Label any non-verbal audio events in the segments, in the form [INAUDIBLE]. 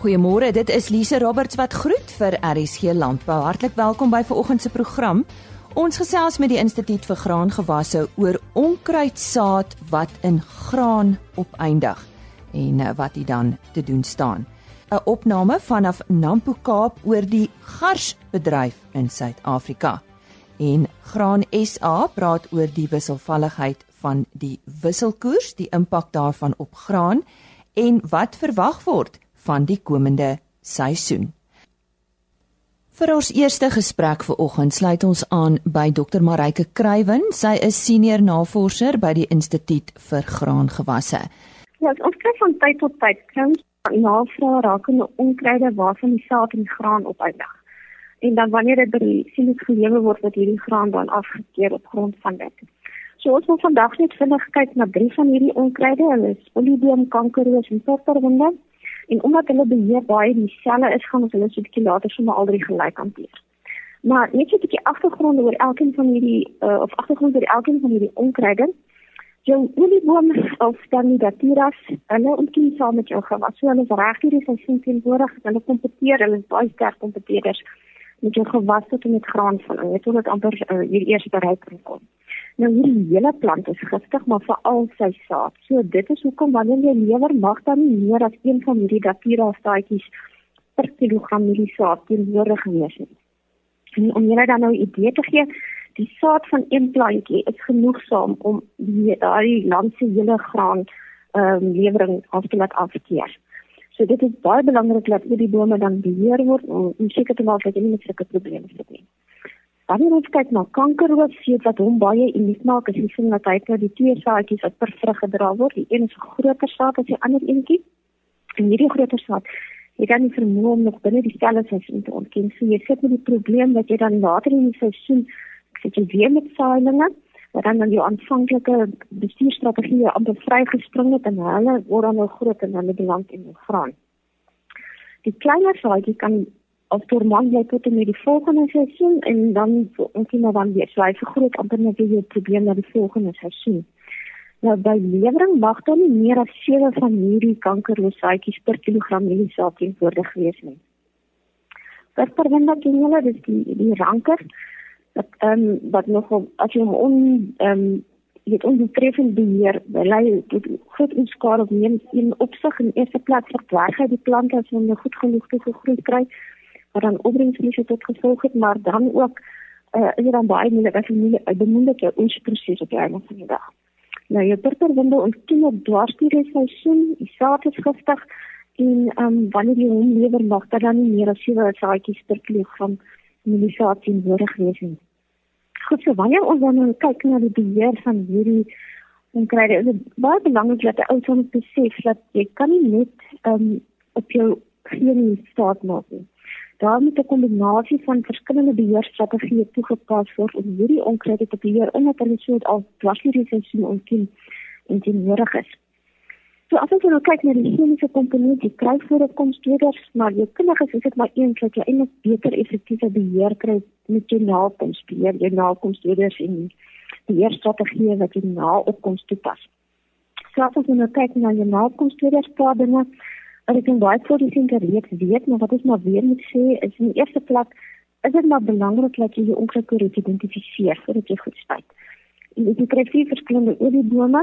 Goeiemôre, dit is Lise Roberts wat groet vir RSG Landbou. Hartlik welkom by vanoggend se program. Ons gesels met die Instituut vir Graangewasse oor onkruidsaad wat in graan opeindig en eh, wat dit dan te doen staan. 'n Opname vanaf Nampo Kaap oor die garsbedryf in Suid-Afrika. En Graan SA praat oor die wisselvalligheid van die wisselkoers, die impak daarvan op graan en wat verwag word van die komende seisoen. Vir ons eerste gesprek vir oggend sluit ons aan by Dr Marike Kruiven. Sy is senior navorser by die Instituut vir Graangewasse. Ja, ons kry van tyd tot tyd kans navrae rakende onkruide waarvan die saad en graan opeindig. En dan wanneer dit by die siening gelewe word wat hierdie graan dan afgekeer op grond van dit. So ons wil vandag net vinnig kyk na drie van hierdie onkruide. Hulle is Olidium, kankerroos en purperwinde. En omdat hulle beheer baie dieselfde is, gaan ons hulle so 'n bietjie later sommer al drie gelyk hanteer. Maar net so 'n bietjie agtergrond oor elkeen van hierdie uh, of agtergrond oor elkeen van hierdie onkruide. Jou olieboom of Stanidapiras, hulle ontkiem saam met jou gewas. So hulle is reg hierdie seisoen teenwoordig. Hulle kompeteer, hulle is baie sterk kompeteerders met jou gewas tot en met graan van. Jy weet hoe dit amper uh, hier eers bereik kan kom. Nou hierdie hele plant is giftig, maar veral sy saad. So dit is hoekom wanneer jy lewer mag dan nie meer as een van hierdie datura staatjies per kilogram hierdie saad teenwoordig wees nie. En om julle dan nou 'n idee te gee, die saad van een plantjie is genoegsaam om die daai land se hele graan ehm um, lewering af te laat afkeer. So dit is baie belangrik dat hierdie bome dan beheer word om seker te maak dat jy nie met sulke probleme sit nie. Wanneer ons kyk na kankerroos, sien wat hom baie uniek maak, is die feit dat hy nou die twee saadjies wat per vrug gedra word, die een is 'n groter saad as die ander eentjie. En hierdie groter saad, jy kan nie vermoë om nog binne die selle seisoen te ontken. So jy sit met die probleem dat jy dan later in die seisoen sit jy weer met saailinge, wat dan dan jou aanvanklike bestuurstrategie amper vrygespring het en hulle word dan nou groot en hulle beland in die graan. Die kleiner saadjie kan of vir man jy tot en met die volgende seisoen en dan ons sien dan weer so hy vergroot amper net weer probleem na die volgende seisoen. Nou by lewering mag dan nie meer as 7 van hierdie kankerroosaatjies per kilogram mieliesaad teenwoordig wees nie. Wat perwenda kinele dis die die ranker dat ehm um, wat nog as jy hom on ehm um, dit onbetreffend beheer, lei dit groot onskade op neem in opsig in eerste plek verdwaag hy die plante as hulle goed genoeg te gegroei kry wat dan opbrengsverliese tot gevolg het, maar dan ook uh, is er dan baie moeilik as jy 'n bemoeilike oesproses op die einde van die dag. Nou jou purperwinde ontkiem op dwars die seisoen, die saad is giftig en um, wanneer jy hom lewer mag dit dan nie meer as 7 saadjies per kilogram milisatie nodig wees nie. Goed, so wanneer ons dan nou kyk na die beheer van hierdie en kry dit baie belangrik dat jy ouers besef dat jy kan nie net um, op jou geen staat maak nie daar moet 'n kombinasie van verskillende beheerstrategieë toegepas word om hierdie onkruide te beheer omdat hulle so al dwarslirie seisoen ontkiem en dit nodig is. So as ons nou kyk na die chemiese komponente, die kruisvoorkomsteders, maar jy kundiges is dit maar wat jy eintlik beter effektiewe beheer kry met jou nakomstbeheer, jou nakomsteders en beheerstrategieë wat jy na opkoms toepas. So as ons nou kyk na jou nakomsteders, paar dinge wat ek baie produsente reeds weet, maar wat ek maar weer moet sê is in die eerste plek is dit maar belangrik dat jy jou onkruidkoor identifiseer voordat jy goed spuit. En jy kry vier verskillende oliebome.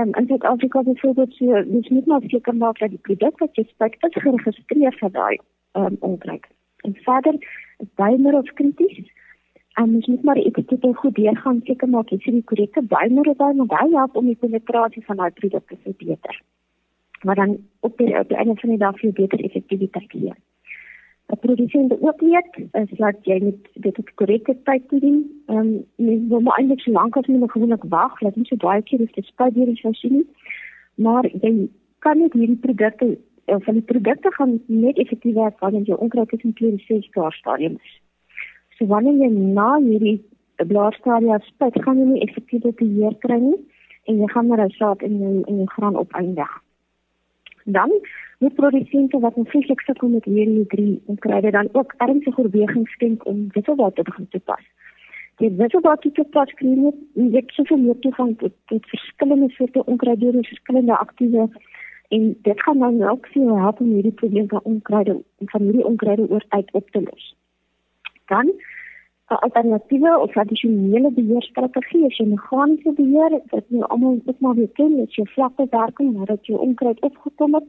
Um, dit as ek as ek sê jy moet net maar seker maak dat die produk wat jy spuit is geregistreer vir daai um, onkruid. En verder is baie meer of krities. En mens moet maar die etikette goed deurgaan seker maak jy sien die korrekte bymiddels by, want dit help om die penetrasie van daai produk te verbeter maar dan op die, op die einde van die dag veel beter effektiwiteit gee. Wat produsente ook weet, is dat jy met dit op korrekte tyd doen. Ehm um, jy wil maar eintlik so lank as moontlik gewoonlik wag, laat nie so baie keer dis spuit deur die seisoen nie. Maar jy kan net hierdie produkte of van die produkte gaan net effektief werk wanneer jy onkruid is in klein ses jaar stadium is. So wanneer jy na hierdie blaarstadia spuit, gaan jy nie effektief op die heer kry nie en jy gaan maar resultaat in jou in jou graan opeindig. Dan moet produsente wat onvriendelik sukkel met hierdie drie onkruide dan ook ernstige oorweging skenk om wisselwater te toepas. Die wisselwater toepas kry net soveel meer toegang tot, tot verskillende soorte onkruide en verskillende aktiewe En dit gaan nou ook veel help om hierdie probleem van onkruide van hierdie onkruide oor tyd op te los. Dan 'n alternatiewe of tradisionele beheerstrategie is 'n meganiese beheer wat nou almal ook maar weer ken, dit is jou vlakke werking nadat jy onkruid opgekom het.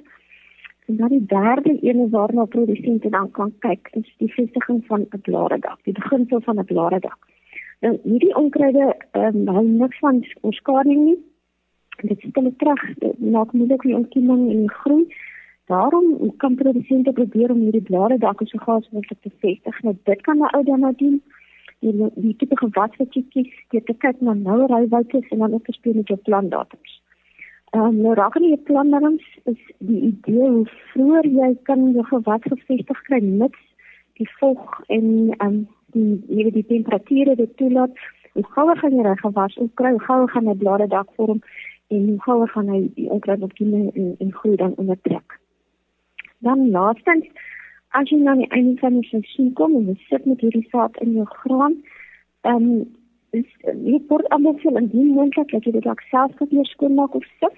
En dan die derde een waarna produsente dan kan kyk, is die vestiging van 'n blaredak, die beginsel van 'n blaredak. Nou hierdie onkruide ehm um, hou niks van oorskading nie. Dit sit hulle terug, dit maak moeilik die ontkieming en die groei. Daarom kan produsente probeer om hierdie blaredakke so gou as moontlik te vestig. Nou dit kan 'n ou dan nou doen die die tipe gewas wat jy kies, jy te kyk na nou rywytes en dan ook te speel met jou plandatums. Ehm um, nou aan die plandatums is die idee hoe vroeër jy kan jou gewas gevestig kry mits die vog en ehm um, die jy die temperature dit toelaat. Hoe gouer gaan jy reg gewas kry hoe gouer gaan 'n blare dak vorm en hoe gouer gaan hy die onkruid op die en en groei dan ondertrek. Dan laastens as jy nou aan die einde van die seisoen kom en jy sit met hierdie saad in jou grond, ehm um, jy word almal veel in die moontlik dat jy dit ook self kan weer skoonmaak of sif.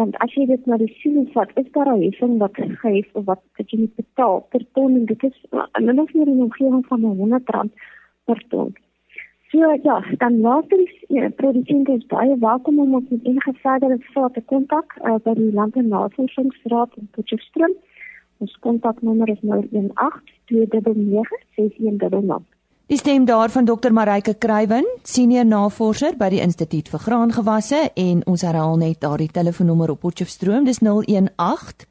Want as jy dit na die sien vat, is daar 'n heffing wat gegee of wat dat jy moet betaal per ton en dit is en dan is hier 'n omgewing van 100 rand per ton. So ja, dan later is ja, produsente is baie welkom om ons met enige verdere vrae te kontak uh, by die Landbou Navorsingsraad in Potchefstroom. Ons kontaknommer is 018 299 6100. Die stem daarvan Dr Marike Kruiven, senior navorser by die Instituut vir Graangewasse en ons herhaal net daardie telefoonnommer op Potchefstroom, dis 018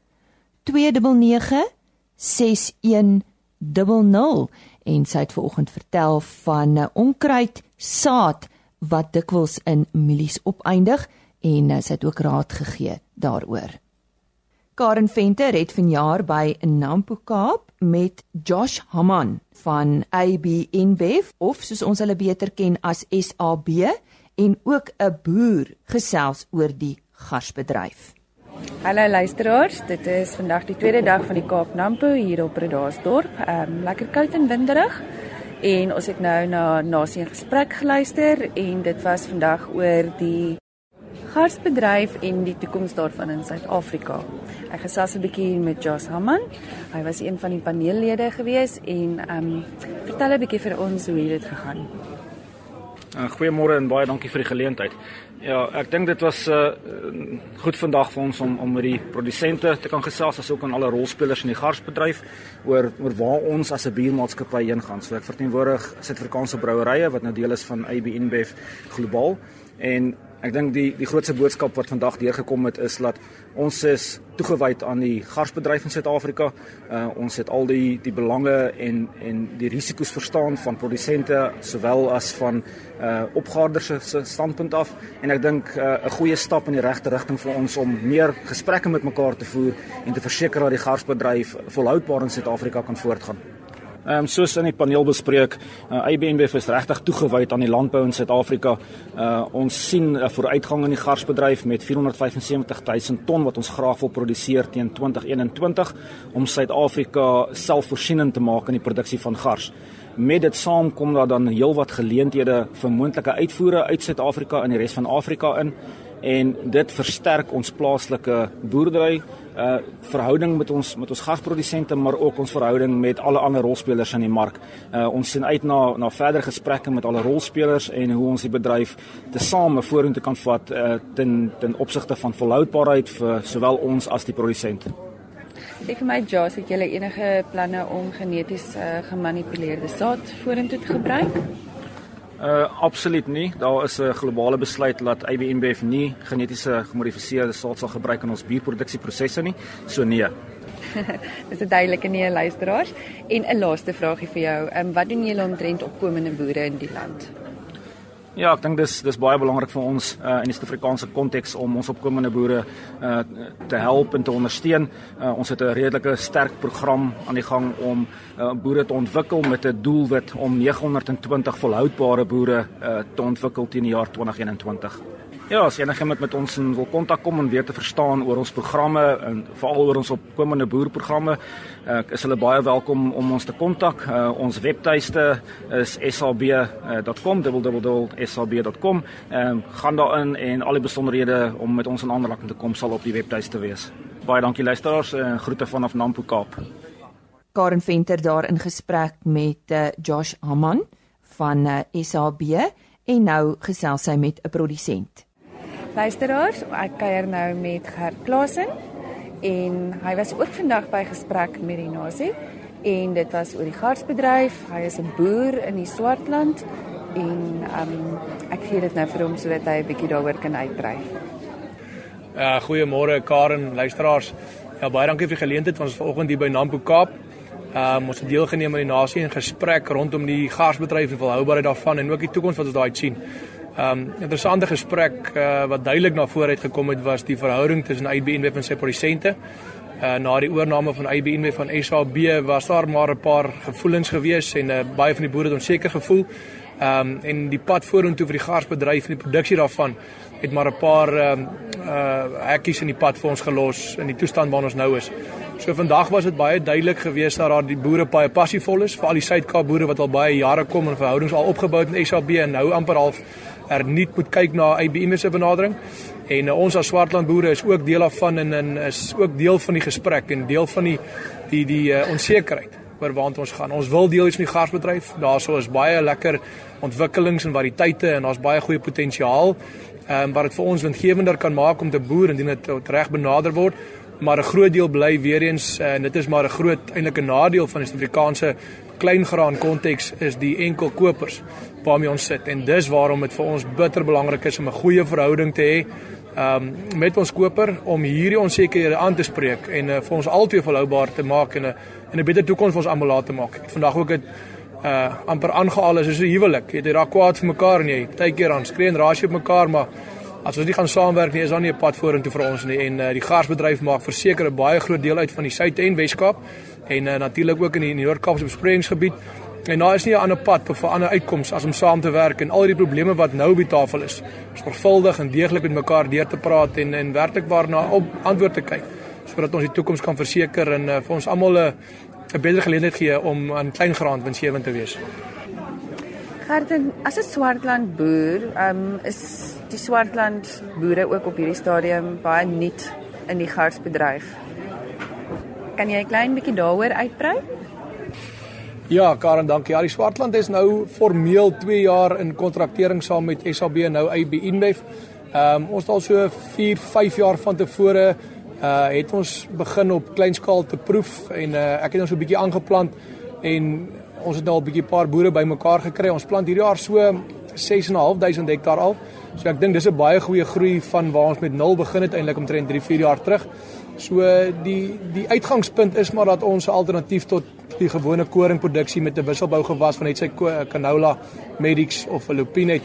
299 6100 en sy het vanoggend vertel van 'n onkruid saad wat dikwels in mielies opeindig en sy het ook raad gegee daaroor. Karen Venter het vanjaar by Nampo Kaap met Josh Haman van AB InBev of soos ons hulle beter ken as SAB en ook 'n boer gesels oor die garsbedryf. Hallo luisteraars, dit is vandag die tweede dag van die Kaap Nampo hier op Bredasdorp. Ehm um, lekker koud en winderig. En ons het nou na nasie 'n gesprek geluister en dit was vandag oor die garsbedryf en die toekoms daarvan in Suid-Afrika. Ek gesels 'n bietjie met Jos Hamman. Hy was een van die paneellede gewees en ehm um, vertel 'n bietjie vir ons hoe dit gegaan. Uh, Goeiemôre en baie dankie vir die geleentheid. Ja, ek dink dit was uh goed vandag vir ons om om met die produsente te kan gesels asook aan alle rolspelers in die garsbedryf oor oor waar ons as 'n biermaatskappy heen gaan. So ek verteenwoordig Suid-Afrikaanse brouerye wat nou deel is van AB InBev globaal en Ek dink die die grootste boodskap wat vandag deurgekom het is dat ons is toegewyd aan die garsbedryf in Suid-Afrika. Uh ons het al die die belange en en die risiko's verstaan van produsente sowel as van uh opgaarders se standpunt af en ek dink uh, 'n goeie stap in die regte rigting vir ons om meer gesprekke met mekaar te voer en te verseker dat die garsbedryf volhoubaar in Suid-Afrika kan voortgaan. Ehm um, soos in die paneel bespreek, uh, eh, IBNB is regtig toegewyd aan die landbou in Suid-Afrika. Uh ons sien 'n uh, vooruitgang in die garsbedryf met 475 000 ton wat ons graag wil produseer teen 2021 om Suid-Afrika selfvoorsienend te maak in die produksie van gars. Met dit saam kom daar dan heelwat geleenthede vir moontlike uitvoere uit Suid-Afrika in die res van Afrika in en dit versterk ons plaaslike boerdery uh verhouding met ons met ons gasprodusente maar ook ons verhouding met alle ander rolspelers in die mark. Uh ons sien uit na na verdere gesprekke met alle rolspelers en hoe ons die bedryf tesame vorentoe kan vat uh ten ten opsigte van volhoubaarheid vir sowel ons as die produsent. Sê vir my Joss, het jy enige planne om geneties uh, gemanipuleerde saad vorentoe te gebruik? Uh absoluut nie. Daar is 'n globale besluit dat IBM Bev nie genetiese gemodifiseerde saad sal gebruik in ons bierproduksieprosesse nie. So nee. [LAUGHS] Dis 'n duidelike nee luisteraars. En 'n laaste vragie vir jou. Ehm um, wat doen julle omtrent opkomende boere in die land? Ja, ek dink dis dis baie belangrik vir ons uh, in die Suid-Afrikaanse konteks om ons opkomende boere uh, te help en te ondersteun. Uh, ons het 'n redelike sterk program aan die gang om uh, boere te ontwikkel met 'n doelwit om 920 volhoubare boere uh, te ontwikkel teen die jaar 2021. Ja, as enige met met ons wil kontak kom en weer te verstaan oor ons programme en veral oor ons opkomende boerprogramme, ek uh, is hulle baie welkom om ons te kontak. Uh, ons webtuiste is sab.com, www.sab.com. Ehm uh, gaan daarin en al die besonderhede om met ons in aanraking te kom sal op die webtuiste wees. Baie dankie luisteraars en groete vanaf Nampo Kaap. Karen Venter daar in gesprek met uh, Josh Haman van uh, eh, SAB en nou gesels sy met 'n produsent. Luisteraars, ek kuier nou met Gert Klasen en hy was ook vandag by gesprek met die nasie en dit was oor die garsbedryf. Hy is 'n boer in die Swartland en um, ek gee dit nou vir hom sodat hy 'n bietjie daaroor kan uitbrei. Uh goeiemôre Karen, luisteraars. Ja baie dankie vir die geleentheid van ons vanoggend hier by Nampo Kaap. Um ons het deelgeneem aan die nasie in gesprek rondom die garsbedryf en volhoubaarheid daarvan en ook die toekoms wat ons daai sien. Um interessante gesprek uh, wat duidelik na vore uitgekom het was die verhouding tussen IBN en sy produsente. Uh na die oorneem van IBN van SAB was daar maar 'n paar gevoelens gewees en uh, baie van die boere het onseker gevoel. Um en die pad vorentoe vir die garsbedryf en die produksie daarvan het maar 'n paar ehm um, uh hekkies in die pad vir ons gelos in die toestand waarin ons nou is. So vandag was dit baie duidelik geweest dat daar die boere baie passievol is, veral die Suid-Kaap boere wat al baie jare kom en verhoudings al opgebou het met SAB en nou amper half er nie moet kyk na IBM se benadering. En uh, ons as Swartland boere is ook deel daarvan en, en is ook deel van die gesprek en deel van die die die uh, onsekerheid oor waant ons gaan. Ons wil deel wees van die garsbedryf. Daarso is baie lekker ontwikkelings en variëteite en daar's baie goeie potensiaal ehm um, wat dit vir ons winsgewender kan maak om te boer indien dit reg benader word. Maar 'n groot deel bly weer eens eh, en dit is maar 'n groot eintlike nadeel van die Suid-Afrikaanse kleingraan konteks is die enkel kopers waarmee ons sit en dis waarom dit vir ons bitter belangrik is om 'n goeie verhouding te hê um, met ons koper om hierdie onsekerhede aan te spreek en uh, vir ons altyd volhoubaar te maak en 'n en 'n beter toekoms vir ons almal laat te maak. Vandag ook het uh amper aangehaal is soos 'n huwelik. Jy het raak kwaad vir mekaar en jy partykeer dan skree en raas jy op mekaar, maar as ons nie gaan saamwerk nie, is daar nie 'n pad vorentoe vir ons nie. En uh die garsbedryf maak verseker 'n baie groot deel uit van die Suid- en Wes-Kaap en uh natuurlik ook in die Noord-Kaapse besproeiingsgebied. En daar is nie 'n ander pad 'n ander uitkoms as om saam te werk en al die probleme wat nou op die tafel is, sorgvuldig en deeglik met mekaar deur te praat en en werklik waarna op antwoord te kyk sodat ons die toekoms kan verseker en uh, vir ons almal 'n 'n beter geleentheid gee om aan klein graan winsgewend te wees. Gerten, as 'n Swartland boer, um, is die Swartland boere ook op hierdie stadium baie nuut in die garsbedryf. Kan jy 'n klein bietjie daaroor uitbrei? Ja, Karen, dankie. Ja, die Swartland is nou formeel 2 jaar in kontraktering saam met SAB nou AB InBev. Ehm um, ons het al so 4, 5 jaar van tevore uh het ons begin op klein skaal te proef en uh ek het nou so 'n bietjie aangeplant en ons het nou al 'n bietjie paar boere bymekaar gekry. Ons plant hierdie jaar so 6.500 hektaar al. So ek dink dis 'n baie goeie groei van waar ons met 0 begin het eintlik omtrent 3, 4 jaar terug. So die die uitgangspunt is maar dat ons 'n alternatief tot die gewone koringproduksie met 'n wisselbou gewas van net sy canola, medix of lupine.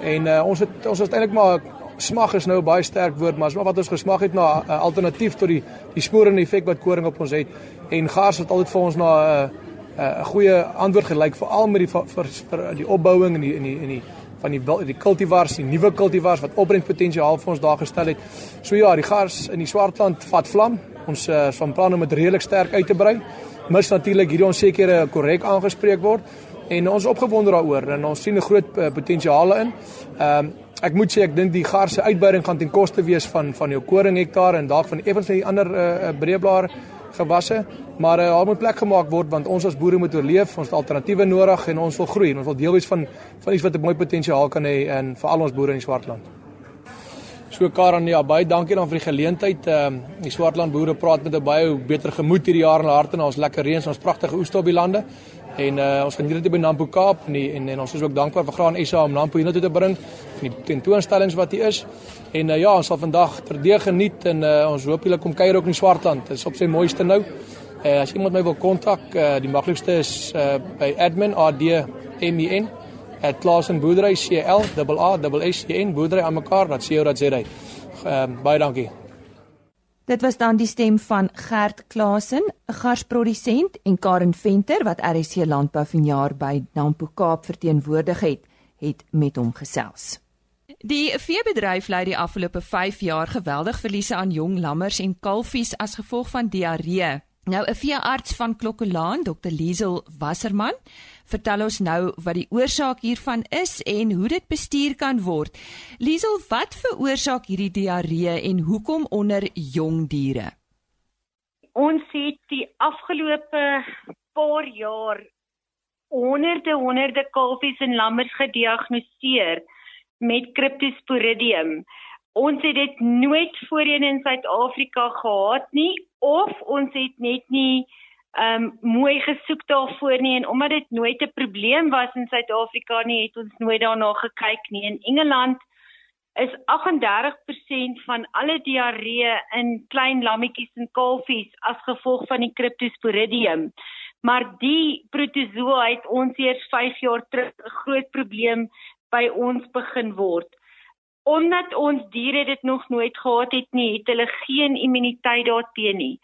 En uh, ons het ons het eintlik maar smag is nou 'n baie sterk woord, maar wat ons gesmag het na 'n alternatief tot die die sporende effek wat koring op ons het en gaars het altyd vir ons na 'n uh, 'n goeie antwoord gelyk veral met die vir, vir, die opbouing en die in die in die van die die kultivars, die nuwe kultivars wat opbrengspotensiaal vir ons daar gestel het. So ja, die gaars in die Swartland vat vlam. Ons uh, van plan om dit redelik sterk uit te brei. Mis natuurlik hierdie onsekere korrek aangespreek word en ons opgewonde daaroor en ons sien 'n groot uh, potensiaal in. Ehm um, ek moet sê ek dink die gaar se uitbreiding gaan ten koste wees van van jou koring hektaar en dalk van effens die ander uh, breëblaar gewasse, maar uh, daar moet plek gemaak word want ons as boere moet oorleef, ons het alternatiewe nodig en ons wil groei en ons wil deel wees van van iets wat 'n mooi potensiaal kan hê in vir al ons boere in die Swartland. So Karan, ja, baie dankie dan vir die geleentheid. Ehm uh, die Swartland boere praat met 'n baie beter gemoed hierdie jaar in hulle harte na ons lekker reëns, ons pragtige oeste op die lande. En uh, ons gaan hierdie by Nampo Kaap en, die, en en ons is ook dankbaar vir Graan SA om Nampo hier na toe te bring en die tentoonstellings wat hier is. En uh, ja, ons sal vandag terdeeg geniet en uh, ons hoop julle kom kuier ook in Swartland. Dit is op sy mooiste nou. Uh, as iemand my wil kontak, uh, die maklikste is uh, by admin ad m e n at Klasen Boerdery C L A A S E N boerdery aan mekaar dat sê ou dat sê hy. Ehm baie dankie. Dit was dan die stem van Gert Klasen, 'n garsprodusent en Karen Venter wat RSC Landbou vanjaar by Nampo Kaap verteenwoordig het, het met hom gesels. Die veebedryf ly die afgelope 5 jaar geweldig verliese aan jong lammers en kalfies as gevolg van diarree. Nou 'n veearts van Klokkelaan, Dr Liesel Wasserman, vertel ons nou wat die oorsaak hiervan is en hoe dit bestuur kan word. Liesel, wat veroorsaak hierdie diarree en hoekom onder jong diere? ons het die afgelope paar jaar honderde honderde kalfies en lammers gediagnoseer met Cryptosporidium. Ons het dit nooit voorheen in Suid-Afrika gehad nie of ons het net nie um mooi gesoek daarvoor nie en omdat dit nooit 'n probleem was in Suid-Afrika nie, het ons nooit daarna gekyk nie. In Engeland is 38% van alle diarree in klein lammetjies en kalfies as gevolg van die Cryptosporidium. Maar die protozoa het ons eers 5 jaar terug 'n groot probleem by ons begin word. Omdat ons diere dit nog nooit gehad het nie, het hulle geen immuniteit daarteen nie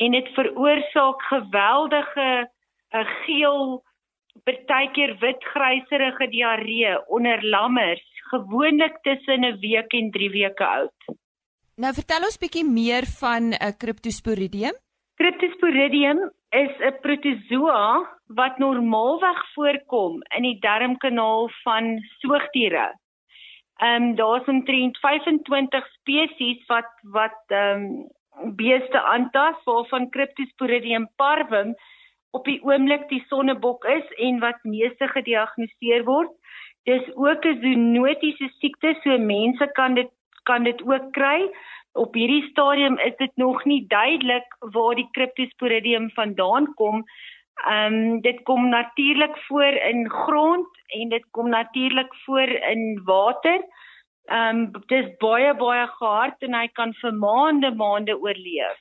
en dit veroorsaak geweldige 'n uh, geel partykeer wit gryserige diarree onder lammers gewoonlik tussen 'n week en 3 weke oud. Nou vertel ons bietjie meer van 'n uh, Cryptosporidium. Cryptosporidium is 'n protozoa wat normaalweg voorkom in die darmkanaal van soogdiere. Ehm um, daar's omtrent 25 spesies wat wat ehm um, beeste aantas waarvan Cryptosporidium parvum op die oomblik die sonnebok is en wat meeste gediagnoseer word. Dis ook 'n zoonotiese siekte, so mense kan dit kan dit ook kry. Op hierdie stadium is dit nog nie duidelik waar die Cryptosporidium vandaan kom. Ehm um, dit kom natuurlik voor in grond en dit kom natuurlik voor in water. Ehm um, dis baie baie gehard en hy kan vir maande maande oorleef.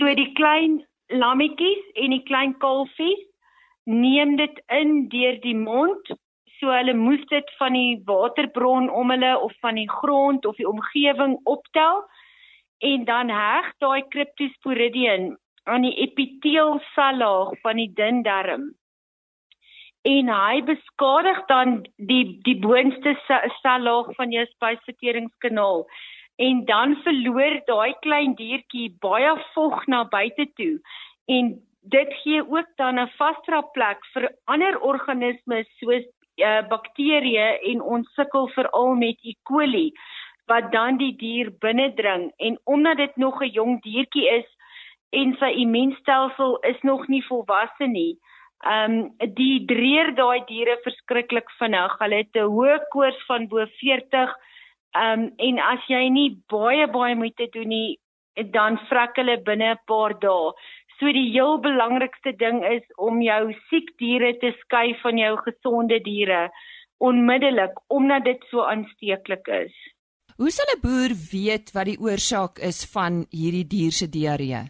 So die klein lammetjies en die klein kalfies neem dit in deur die mond. So hulle moes dit van die waterbron om hulle of van die grond of die omgewing optel en dan heg daai Cryptosporidium aan die epiteelsellaag van die dun darm en hy beskadig dan die die boonste sellaag van jou spysverteringskanaal en dan verloor daai klein diertjie baie vog na buite toe. En dit gee ook dan 'n vasdra plek vir ander organismes soos uh, bakterieë en ons sukkel veral met E. coli wat dan die dier binnendring. En omdat dit nog 'n jong diertjie is en sy immuunstelsel is nog nie volwasse nie Ehm um, die dreer daai diere verskriklik vinnig. Hulle het 'n hoë koors van bo 40. Ehm um, en as jy nie baie baie moeite doen nie, dan vrek hulle binne 'n paar dae. So die heel belangrikste ding is om jou siek diere te skei van jou gesonde diere onmiddellik omdat dit so aansteeklik is. Hoe sal 'n boer weet wat die oorsaak is van hierdie dier se diarree?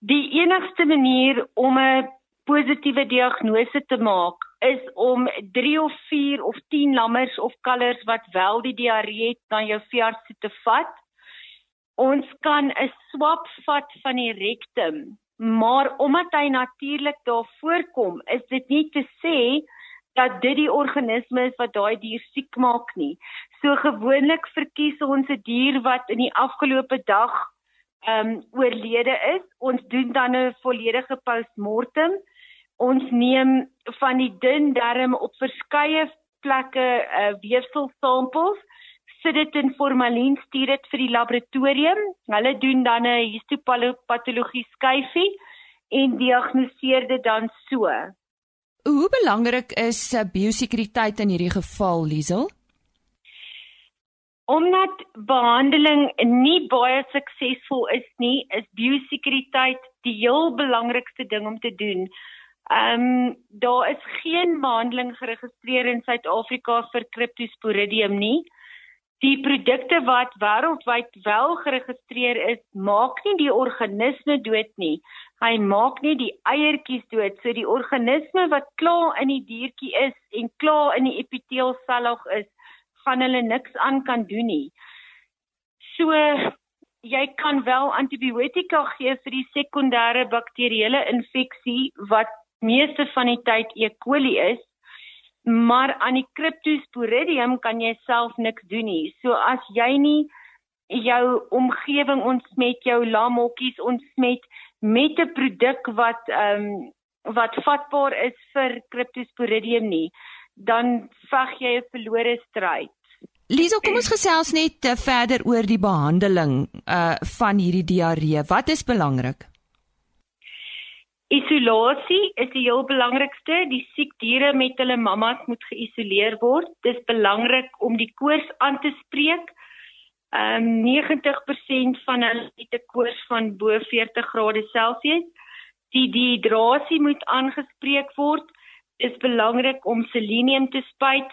Die enigste manier om 'n positiewe diagnose te maak is om 3 of 4 of 10 lammers of kalvers wat wel die diarree het na jou veearts te vat. Ons kan 'n swab vat van die rektum, maar omdat hy natuurlik daar voorkom, is dit nie te sê dat dit die organisme is wat daai dier siek maak nie. So gewoonlik verkies ons 'n die dier wat in die afgelope dag ehm um, oorlede is. Ons doen dan 'n volledige postmortem. Ons neem van die dun darm op verskeie plekke uh, weefselsampels, sit dit in formalien, stuur dit vir die laboratorium. Hulle doen dan 'n histopatologie skyfie en diagnoseer dit dan so. Hoe belangrik is uh, biosekuriteit in hierdie geval, Liesel? Omdat behandeling nie baie suksesvol is nie, is biosekuriteit die heel belangrikste ding om te doen. Ehm um, daar is geen behandeling geregistreer in Suid-Afrika vir Cryptosporidium nie. Die produkte wat wêreldwyd wel geregistreer is, maak nie die organisme dood nie. Hy maak nie die eiertjies dood. So die organisme wat klaar in die diertjie is en klaar in die epiteelsellaag is, gaan hulle niks aan kan doen nie. So jy kan wel antibiotika gee vir die sekondêre bakterieële infeksie wat meeste van die tyd E. coli is, maar aan die Cryptosporidium kan jy self niks doen nie. So as jy nie jou omgewing ontsmet, jou lamhokkies ontsmet met 'n produk wat ehm um, wat vatbaar is vir Cryptosporidium nie, dan veg jy 'n verlore stryd. Liesel, kom ons gesels net uh, verder oor die behandeling uh van hierdie diarree. Wat is belangrik? Isolasie is die heel belangrikste. Die siek diere met hulle mammas moet geïsoleer word. Dis belangrik om die koors aan te spreek. Ehm um, 90% van hulle het 'n koors van bo 40 grade Celsius. Die dehydrasie moet aangespreek word. Is belangrik om selenium te spuit.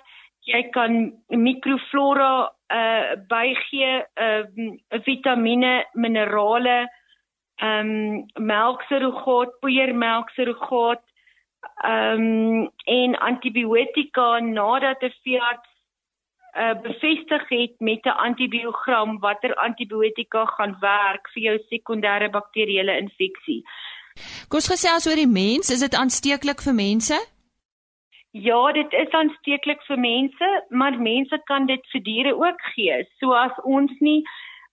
Jy kan mikroflora uh bygee, uh vitamiene, minerale, ehm um, melkserogaat, poeiermelkserogaat, ehm um, en antibiotika nadat 'n veearts uh, bevestig het met 'n antibiogram watter antibiotika gaan werk vir jou sekondêre bakterieële infeksie. Kom ons gesels oor die mens, is dit aansteeklik vir mense? Ja, dit is aansteeklik vir mense, maar mense kan dit vir diere ook gee. So as ons nie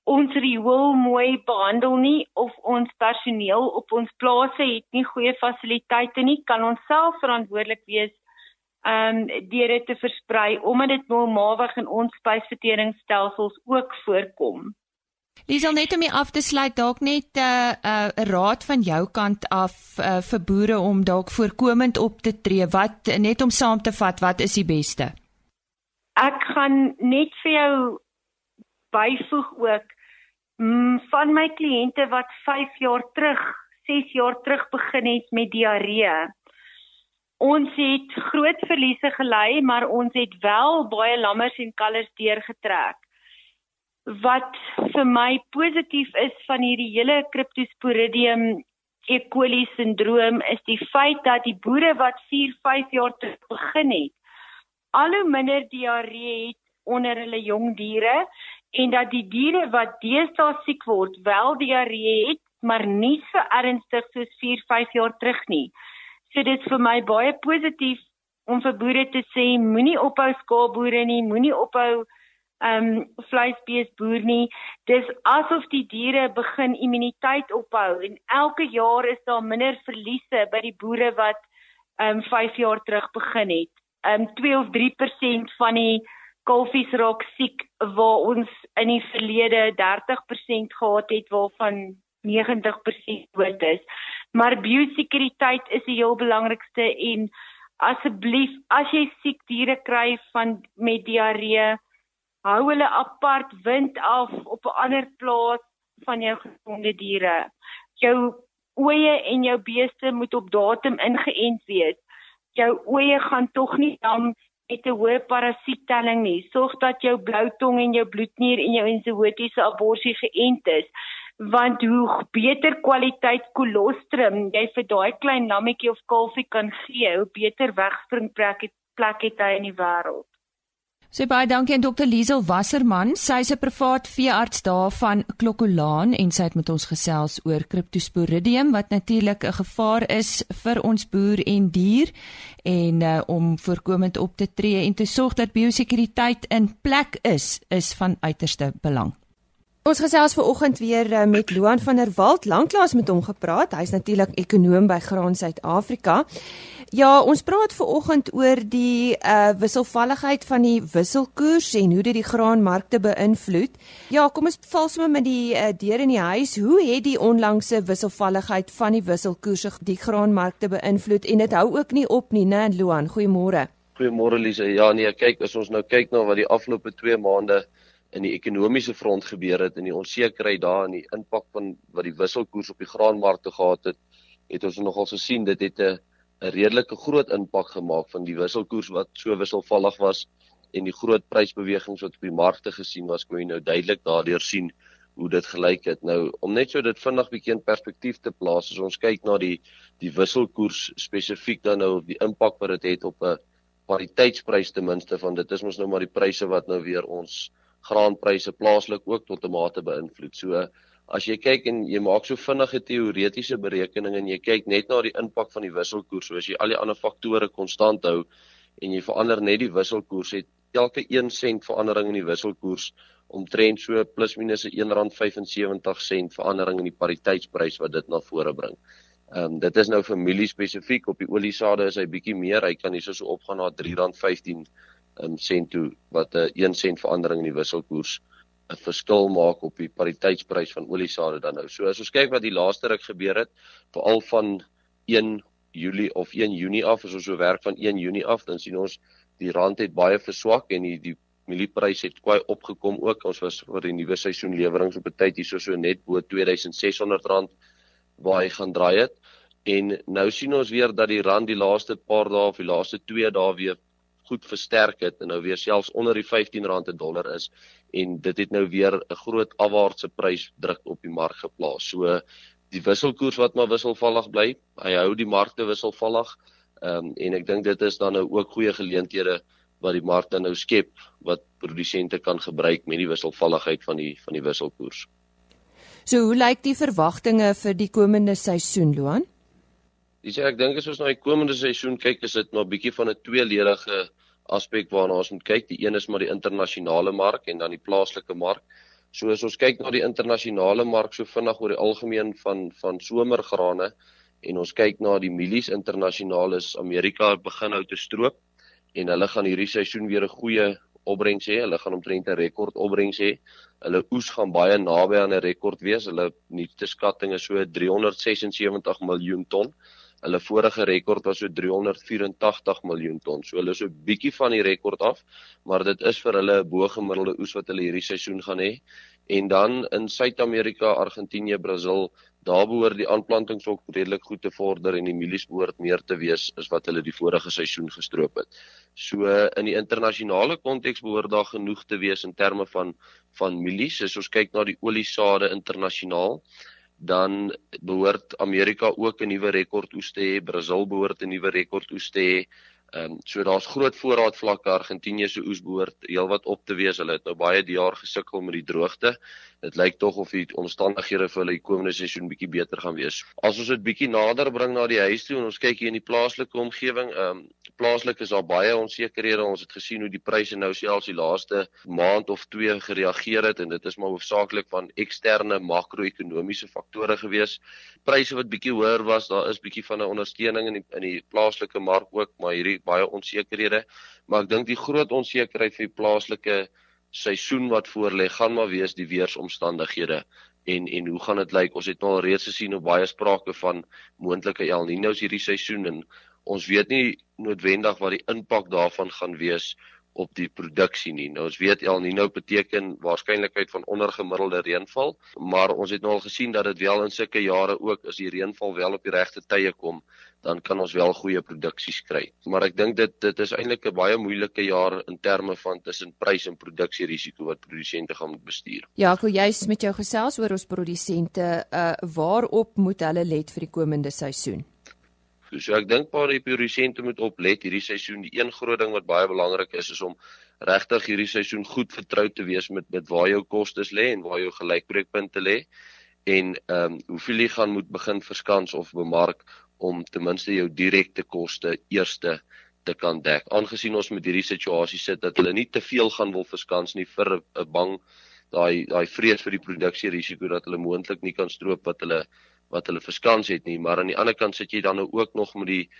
ons riool mooi behandel nie of ons personeel op ons plase het nie goeie fasiliteite nie, kan ons self verantwoordelik wees um deur dit te versprei omdat dit normaalweg in ons spysverteringsstelsels ook voorkom. Liesel net om af te sluit dalk net 'n uh, 'n uh, raad van jou kant af uh, vir boere om dalk voorkomend op te tree. Wat net om saam te vat, wat is die beste? Ek gaan net vir jou byvoeg ook mm, van my kliënte wat 5 jaar terug, 6 jaar terug begin het met diarree Ons het groot verliese gely, maar ons het wel baie lammers en kalvers deurgetrek. Wat vir my positief is van hierdie hele Cryptosporidium E. coli sindroom is die feit dat die boere wat 4, 5 jaar terug begin het, al hoe minder diarree het onder hulle jong diere en dat die diere wat deesdae siek word, wel diarree het, maar nie so ernstig soos 4, 5 jaar terug nie. So dit is vir my baie positief om vir boere te sê moenie ophou skaapboere nie, moenie ophou ehm um, vleisbees boer nie. Dis asof die diere begin immuniteit ophou en elke jaar is daar minder verliese by die boere wat ehm um, 5 jaar terug begin het. Ehm um, 2 of 3% van die kalfies raak siek waar ons in die verlede 30% gehad het waarvan 90% dood is. Maar biosekuriteit is die heel belangrikste en asseblief as jy siek diere kry van met diarree, hou hulle apart wind af op 'n ander plaas van jou gesonde diere. Jou oeye en jou beeste moet op datum ingeënt wees. Jou oeye gaan tog nie dan met 'n hoë parasiettelling nie. Sorg dat jou blou tong en jou bloednier en jou ensootiese aborsie geënt is want hoe beter kwaliteit kolostrum jy vir daai klein lammetjie of kalfie kan gee, hoe beter wegspring plek het plek het hy in die wêreld. So baie dankie aan Dr Liesel Wasserman. Sy is 'n privaat veearts daar van Klokkolaan en sy het met ons gesels oor Cryptosporidium wat natuurlik 'n gevaar is vir ons boer en dier en uh, om voorkomend op te tree en te sorg dat biosekuriteit in plek is, is van uiterste belang. Ons gesels ver oggend weer uh, met Loan van der Walt. Lanklaas met hom gepraat. Hy's natuurlik ekonom by Graan Suid-Afrika. Ja, ons praat ver oggend oor die uh wisselvalligheid van die wisselkoers en hoe dit die graanmarkte beïnvloed. Ja, kom ons val sommer met die uh, deur in die huis. Hoe het die onlangse wisselvalligheid van die wisselkoerse die graanmarkte beïnvloed en dit hou ook nie op nie, né, Loan? Goeiemôre. Goeiemôre Lise. Ja nee, kyk, as ons nou kyk na wat die afgelope 2 maande in die ekonomiese front gebeur het en die onsekerheid daar en die impak van wat die wisselkoers op die graanmarkte gehad het, het ons nogal gesien dit het 'n 'n redelike groot impak gemaak van die wisselkoers wat so wisselvallig was en die groot prysbewegings wat op die markte gesien was, kon jy nou duidelik daardeur sien hoe dit gelyk het. Nou om net so dit vinnig bietjie in perspektief te plaas, as ons kyk na die die wisselkoers spesifiek dan nou die impak wat dit het, het op 'n pariteitsprys ten minste van dit is mos nou maar die pryse wat nou weer ons graanpryse plaaslik ook tot 'n mate beïnvloed. So as jy kyk en jy maak so vinnige teoretiese berekeninge en jy kyk net na die impak van die wisselkoers, so as jy al die ander faktore konstant hou en jy verander net die wisselkoers, het elke 1 sent verandering in die wisselkoers omtrent so plus minus 'n R1.75 verandering in die pariteitsprys wat dit na vore bring. Ehm um, dit is nou familie spesifiek op die oliesade is hy bietjie meer, hy kan hierso so opgaan na R3.15 um, sent toe wat 'n 1 sent verandering in die wisselkoers 'n verskil maak op die pariteitsprys van oliesade dan nou. So as ons kyk wat die laaste ruk gebeur het, veral van 1 Julie of 1 Junie af, as ons so werk van 1 Junie af, dan sien ons die rand het baie verswak en die die mielieprys het kwai opgekom ook. Ons was vir die nuwe seisoen leweringe op 'n tyd hierso so net bo R2600 waar hy gaan draai het. En nou sien ons weer dat die rand die laaste paar dae of die laaste 2 dae weer goed versterk het en nou weer selfs onder die R15 'n dollar is en dit het nou weer 'n groot afwaartse prysdruk op die mark geplaas. So die wisselkoers wat maar wisselvallig bly, hy hou die markte wisselvallig. Ehm um, en ek dink dit is dan nou ook goeie geleenthede wat die markte nou skep wat produsente kan gebruik met die wisselvalligheid van die van die wisselkoers. So hoe lyk die verwagtinge vir die komende seisoen, Loan? Dis ek dink as ons na die komende seisoen kyk, is dit maar bietjie van 'n tweeledige aspek waarna ons moet kyk. Die een is maar die internasionale mark en dan die plaaslike mark. So as ons kyk na die internasionale mark so vinnig oor die algemeen van van somergrane en ons kyk na die mielies internasionaal is Amerika begin nou te stroop en hulle gaan hierdie seisoen weer 'n goeie opbrengs hê. Hulle gaan omtrent 'n rekord opbrengs hê. Hulle oes gaan baie naby aan 'n rekord wees. Hulle nuutste skatting is so 376 miljoen ton. Hulle vorige rekord was so 384 miljoen ton. So hulle is so 'n bietjie van die rekord af, maar dit is vir hulle 'n bo-gemiddelde oes wat hulle hierdie seisoen gaan hê. En dan in Suid-Amerika, Argentinië, Brasil, daar behoort die aanplantings ook redelik goed te vorder en die mielies behoort meer te wees as wat hulle die vorige seisoen gestroop het. So in die internasionale konteks behoort daar genoeg te wees in terme van van mielies. As ons kyk na die oliesade internasionaal, dan behoort Amerika ook 'n nuwe rekord oes te hê, Brasil behoort 'n nuwe rekord oes te hê. Ehm um, so daar's groot voorraadvlakke Argentinië se oes behoort heelwat op te wees. Hulle het nou baie die jaar gesukkel met die droogte. Dit lyk tog of die omstandighede vir hulle die komende seisoen bietjie beter gaan wees. As ons dit bietjie nader bring na die huis toe en ons kyk hier in die plaaslike omgewing, ehm um, plaaslik is daar baie onsekerhede. Ons het gesien hoe die pryse nou selfs die laaste maand of twee gereageer het en dit is maar hoofsaaklik van eksterne makro-ekonomiese faktore gewees. Pryse wat bietjie hoër was, daar is bietjie van 'n ondersteuning in die in die plaaslike mark ook, maar hierdie baie onsekerhede. Maar ek dink die groot onsekerheid vir die plaaslike seisoen wat voorlê gaan maar wees die weeromstandighede en en hoe gaan dit lyk? Ons het nou al reeds gesien hoe baie sprake van moontlike El Niño's hierdie seisoen en ons weet nie noodwendig wat die impak daarvan gaan wees op die produksie nie. Nou ons weet El Niño beteken waarskynlikheid van ondergemiddelde reënval, maar ons het nou al gesien dat dit wel in sulke jare ook as die reënval wel op die regte tye kom, dan kan ons wel goeie produksies kry. Maar ek dink dit dit is eintlik 'n baie moeilike jaar in terme van tussen prys en produksierisiko wat produsente gaan moet bestuur. Ja, ek wil juist met jou gesels oor ons produsente, uh waarop moet hulle let vir die komende seisoen? toe. So ek dink paar die produsente moet oplet hierdie seisoen. Die een groot ding wat baie belangrik is is om regtig hierdie seisoen goed vertroud te wees met met waar jou kostes lê en waar jou gelykbreekpunte lê en ehm um, hoeveel jy gaan moet begin verskans of bemark om ten minste jou direkte koste eerste te kan dek. Aangesien ons met hierdie situasie sit dat hulle nie te veel gaan wil verskans nie vir 'n bang daai daai vrees vir die produksierisiko dat hulle moontlik nie kan stroop wat hulle wat hulle verskans het nie, maar aan die ander kant sit jy dan nou ook nog met die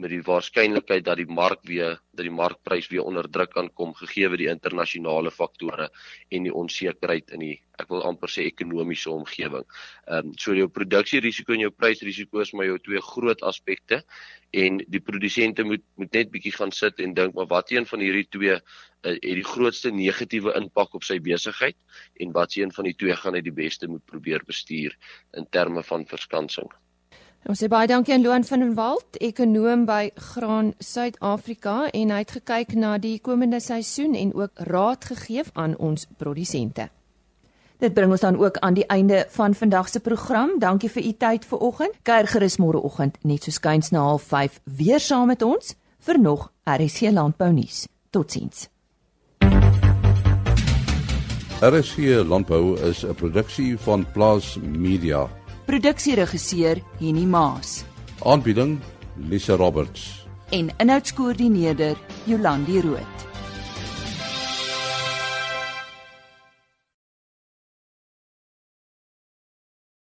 met die waarskynlikheid dat die mark weer dat die markprys weer onder druk kan kom gegee die internasionale faktore en die onsekerheid in die ek wil amper sê ekonomiese omgewing. Ehm um, so jou produksierisiko en jou prysrisiko is maar jou twee groot aspekte en die produsente moet moet net bietjie gaan sit en dink maar wat een van hierdie twee uh, het die grootste negatiewe impak op sy besigheid en wat een van die twee gaan hy die beste moet probeer bestuur in terme van verskansing. Ons sê baie dankie aan Loan van den Walt, ekonoom by Graan Suid-Afrika en hy het gekyk na die komende seisoen en ook raad gegee aan ons produsente. Dit bring ons dan ook aan die einde van vandag se program. Dankie vir u tyd vanoggend. Kuier gerus môreoggend net so skuins na 05:30 weer saam met ons vir nog RSC landbou nuus. Totsiens. RSC landbou is 'n produksie van Plaas Media Produksieregisseur Henny Maas. Aanbieding Lisa Roberts. En inhoudskoördineerder Jolandi Root.